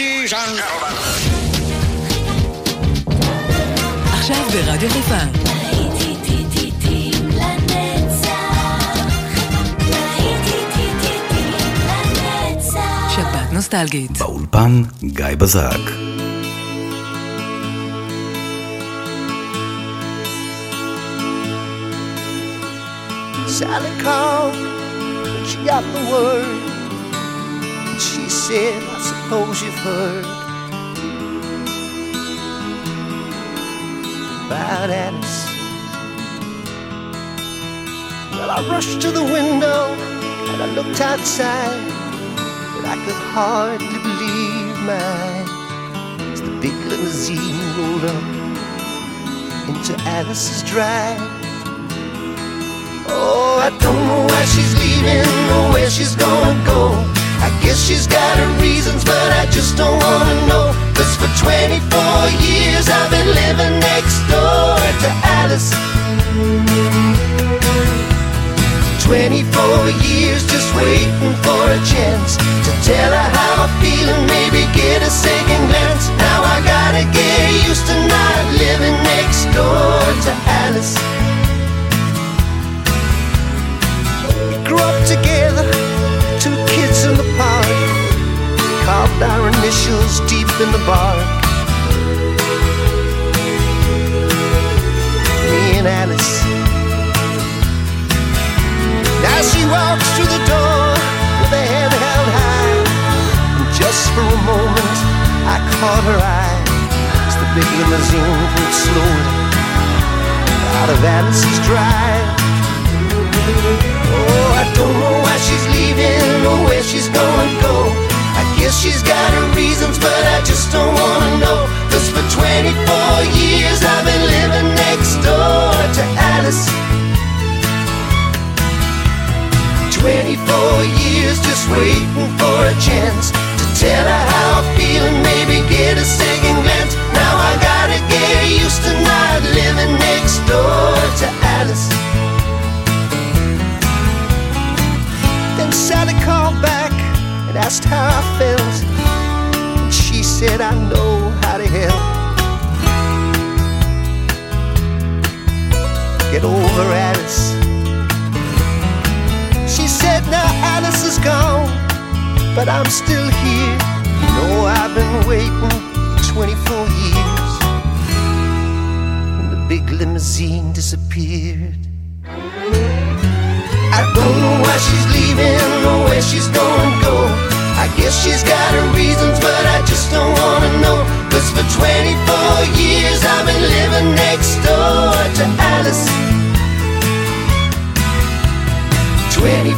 Ladies and gentlemen. עכשיו ברדיו חיפה. שבת נוסטלגית. באולפן גיא בזק. Sally called she got the word. She said, I suppose you've heard about Alice. Well, I rushed to the window and I looked outside, but I could hardly believe my eyes as the big limousine rolled up into Alice's drive. Oh, I don't know why she's leaving or where she's gonna go. I guess she's got her reasons, but I just don't wanna know. Cause for 24 years I've been living next door to Alice. 24 years just waiting for a chance to tell her how I feel and maybe get a second glance. Now I gotta get used to not living next door to Alice. Our initials deep in the bark. Me and Alice. Now she walks through the door with her head held high. And just for a moment, I caught her eye as the big limousine pulled slowly out of Alice's drive. Oh, I don't know why she's leaving or where she's gonna go. I guess she's got her reasons, but I just don't wanna know. Cause for 24 years I've been living next door to Alice. 24 years just waiting for a chance to tell her how I feel and maybe get a second glance. Now I gotta get used to not living next door to Alice. Then Sally called back asked how I felt. And she said, I know how to help. Get over Alice. She said, Now Alice is gone, but I'm still here. You know, I've been waiting 24 years. And the big limousine disappeared. I don't know why she's leaving or where she's gonna go. I guess she's got her reasons, but I just don't wanna know. Cause for 24 years I've been living next door to Alice. 24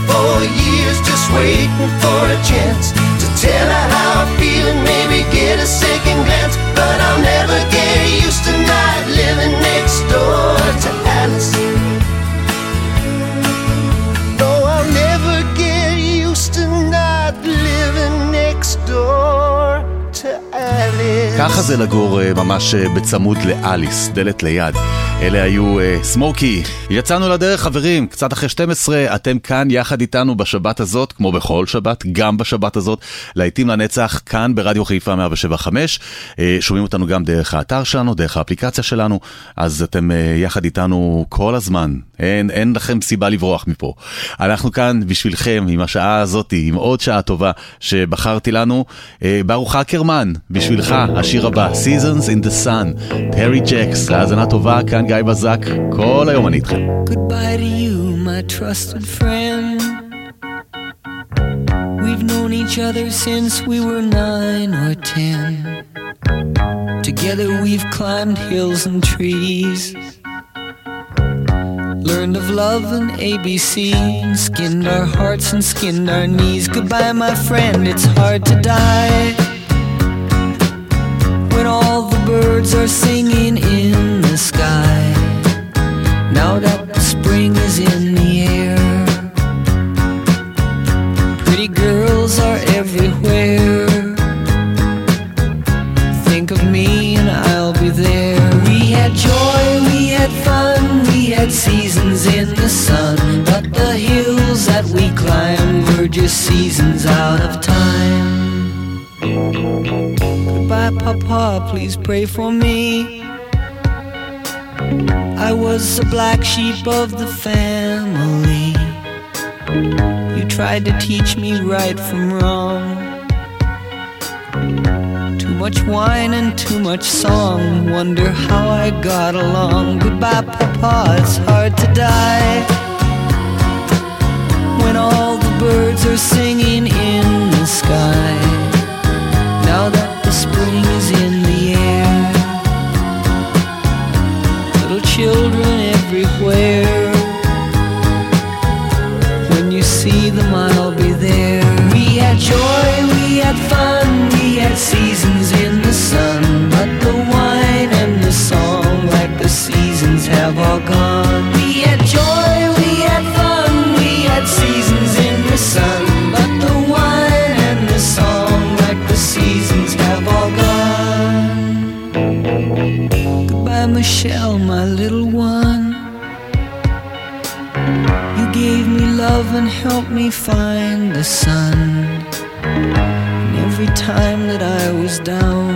years just waiting for a chance to tell her how I feel and maybe get a second glance. But I'll never get used to not living next door to Alice. ככה זה לגור אה, ממש אה, בצמוד לאליס, דלת ליד. אלה היו אה, סמוקי. יצאנו לדרך חברים, קצת אחרי 12, אתם כאן יחד איתנו בשבת הזאת, כמו בכל שבת, גם בשבת הזאת, להיטים לנצח, כאן ברדיו חיפה 175. אה, שומעים אותנו גם דרך האתר שלנו, דרך האפליקציה שלנו, אז אתם אה, יחד איתנו כל הזמן, אין, אין לכם סיבה לברוח מפה. אנחנו כאן בשבילכם, עם השעה הזאת, עם עוד שעה טובה שבחרתי לנו. אה, ברוך אקרמן, בשבילך, השיר הבא, Seasons in the Sun, טרי ג'קס, האזנה טובה, כאן גיא בזק, כל היום אני איתכם. Goodbye to you, my trusted friend. We've known each other since we were nine or ten. Together we've climbed hills and trees. Learned of love and ABC, and skinned our hearts and skinned our knees. Goodbye, my friend, it's hard to die. When all the birds are singing in the sky. Now that the spring is in the air, pretty girls are everywhere. Think of me and I'll be there. We had joy, we had fun, we had seasons in the sun. But the hills that we climbed were just seasons out of time. Goodbye, Papa, please pray for me. I was the black sheep of the family. You tried to teach me right from wrong. Too much wine and too much song. Wonder how I got along. Goodbye, Papa, it's hard to die. When all the birds are singing in the sky. Helped me find the sun. And every time that I was down,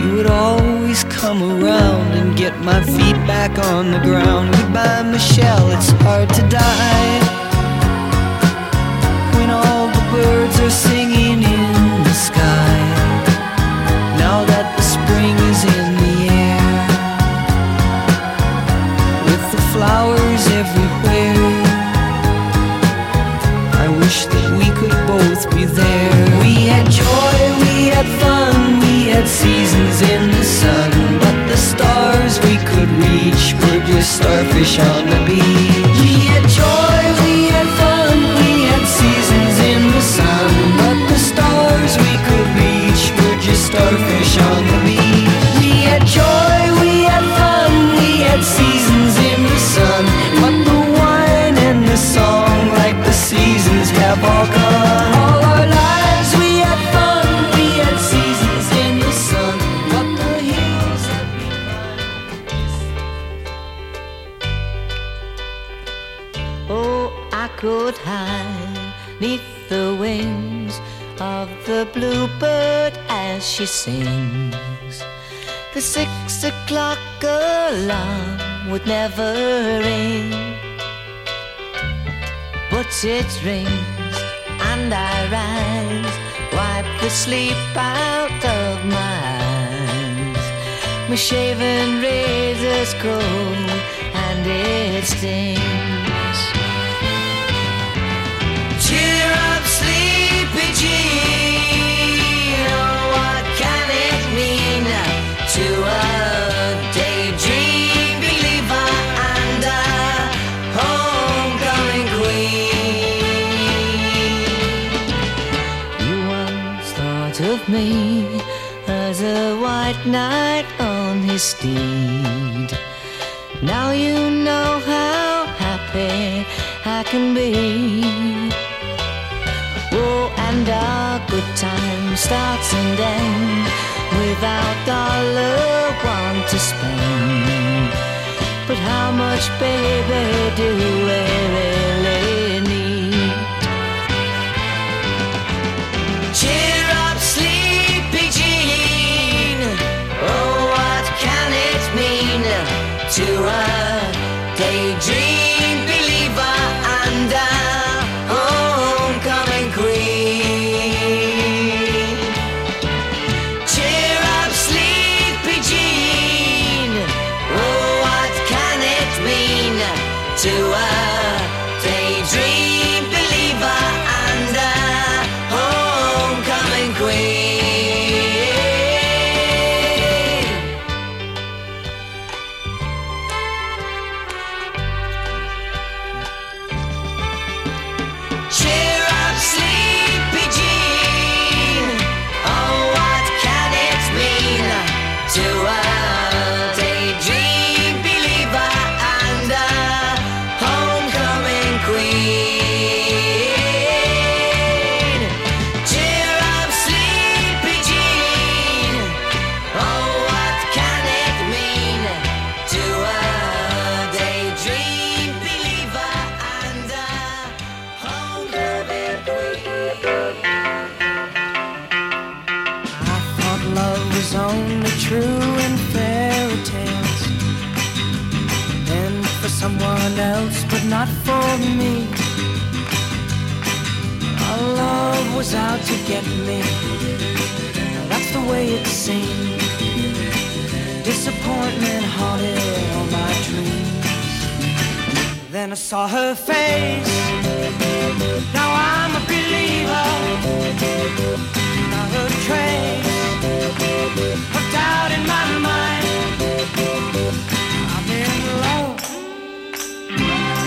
you would always come around and get my feet back on the ground. Goodbye, Michelle, it's hard to die. In the sun. But the stars we could reach were just starfish on the beach. Could hide neath the wings of the bluebird as she sings. The six o'clock alarm would never ring, but it rings and I rise, wipe the sleep out of my eyes. My shaven razor's cold and it stings. As a white knight on his steed. Now you know how happy I can be. And our good time starts and ends without dollar one to spend. But how much, baby, do we Then I saw her face. Now I'm a believer. Not a trace of doubt in my mind. I'm in love.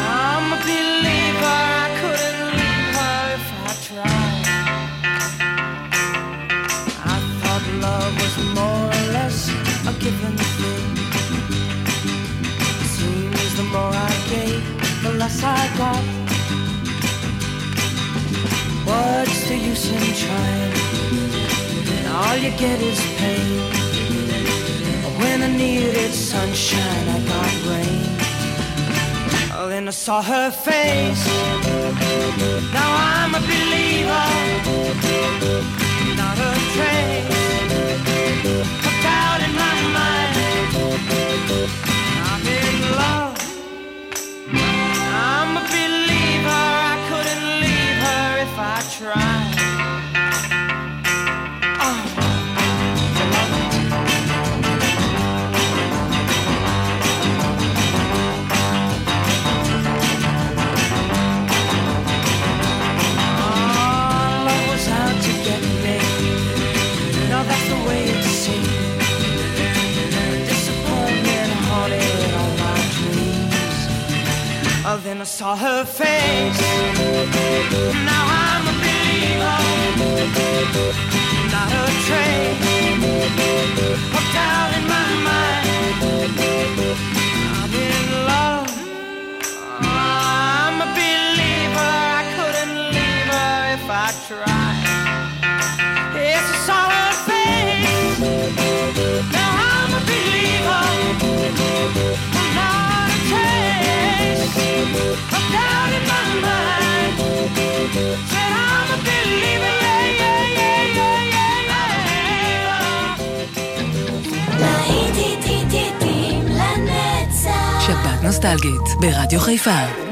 I'm a believer. I couldn't leave her if I tried. I thought love was more or less a given thing. Seems the more I I got. What's the use in trying? And All you get is pain. When I needed sunshine, I got rain. Oh, then I saw her face. Now I'm a believer. Not a trace of doubt in my mind. I'm in love. Then I saw her face. Now I'm. Not a trace of doubt in my mind. נוסטלגית ברדיו חיפה.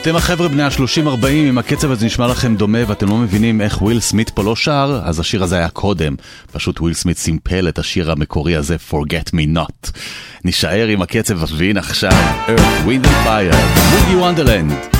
ואתם החבר'ה בני ה-30-40, אם הקצב הזה נשמע לכם דומה ואתם לא מבינים איך וויל סמית פה לא שר, אז השיר הזה היה קודם. פשוט וויל סמית סימפל את השיר המקורי הזה, Forget Me Not. נישאר עם הקצב, והנה עכשיו, Earth, Wind and Fire, Boogie Wonderland.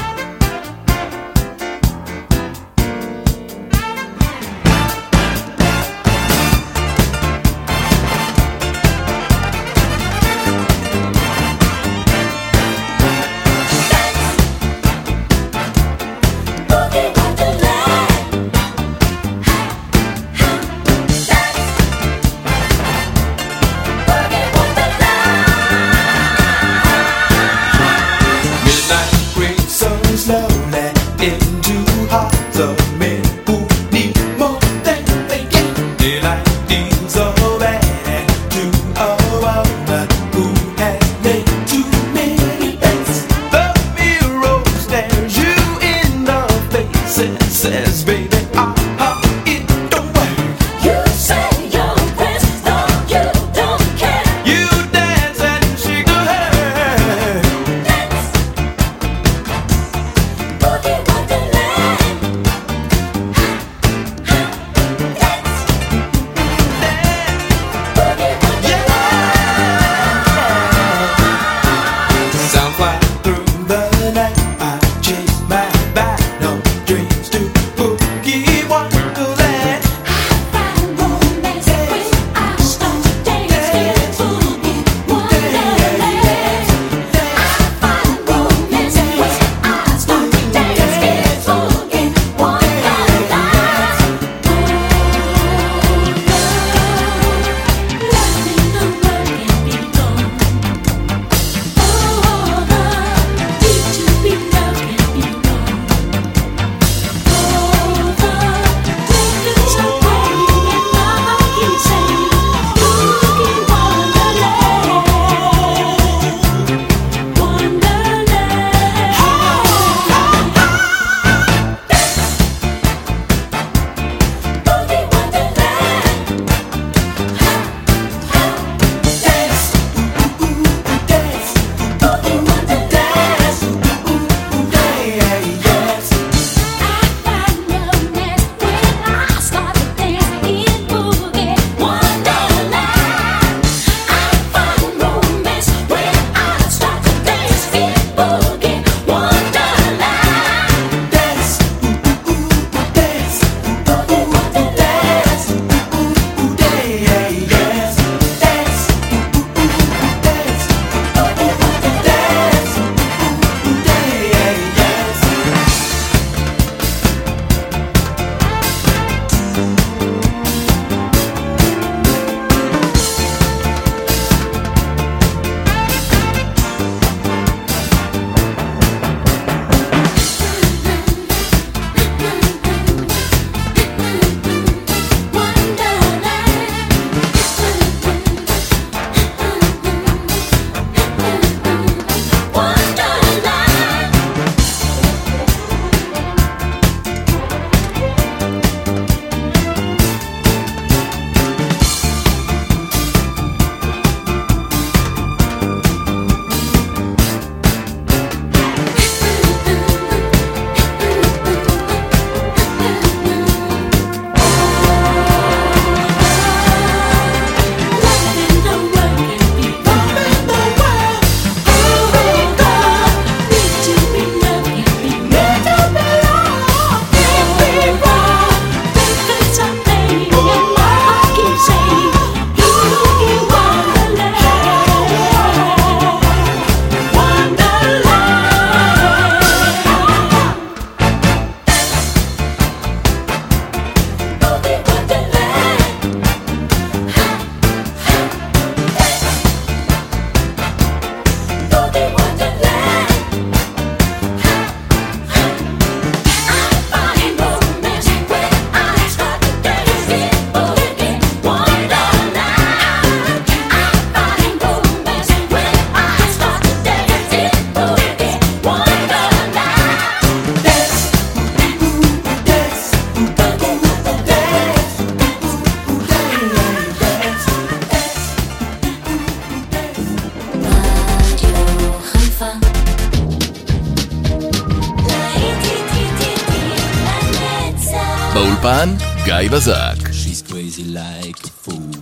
Black. She's crazy like a fool.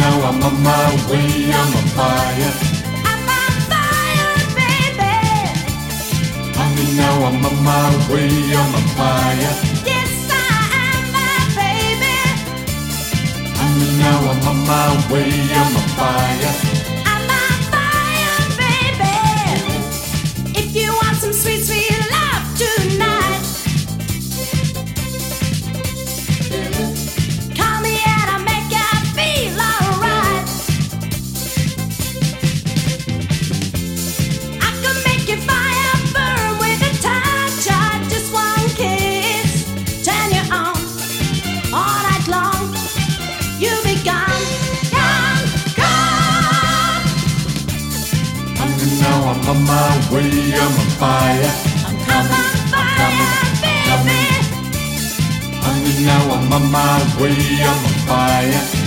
Now I'm on my way, I'm on fire. I'm on fire, baby. Honey, now I'm on my way, I'm on fire. Yes, I am, my baby. Honey, now I'm on my way, I'm on fire. On my way, I'm on fire. I'm I'm coming, I'm fire, coming, coming. Honey, now I'm on my way, I'm on fire.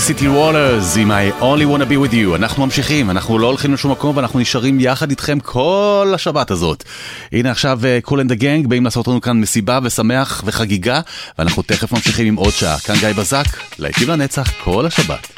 סיטי וולרס עם I only wanna be with you. אנחנו ממשיכים, אנחנו לא הולכים לשום מקום ואנחנו נשארים יחד איתכם כל השבת הזאת. הנה עכשיו קול אנד הגנג באים לעשות לנו כאן מסיבה ושמח וחגיגה, ואנחנו תכף ממשיכים עם עוד שעה. כאן גיא בזק, להיטיב לנצח כל השבת.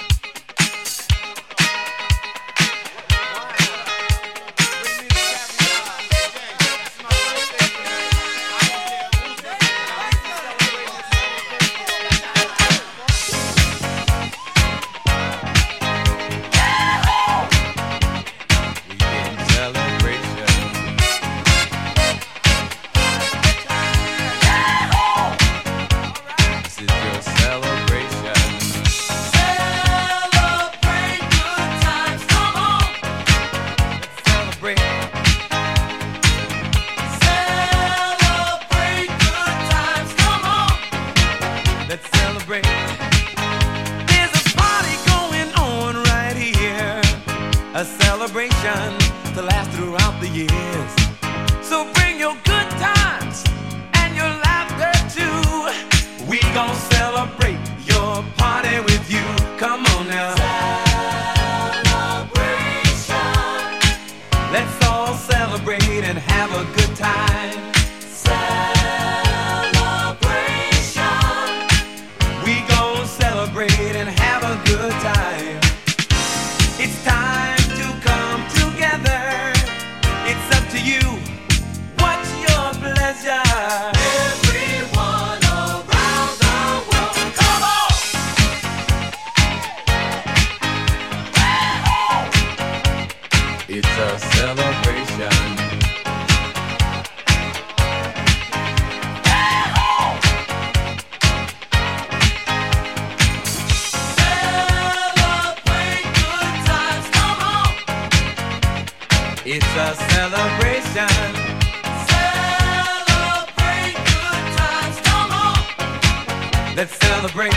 Let's celebrate.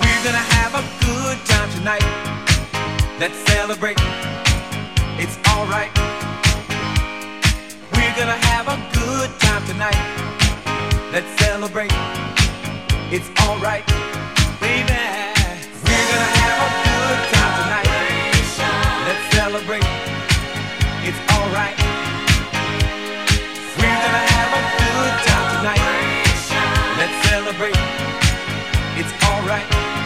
We're gonna have a good time tonight. Let's celebrate. It's alright. We're gonna have a good time tonight. Let's celebrate. It's alright, baby. We're gonna have a good time tonight. Let's celebrate. It's alright. Let's celebrate. It's alright.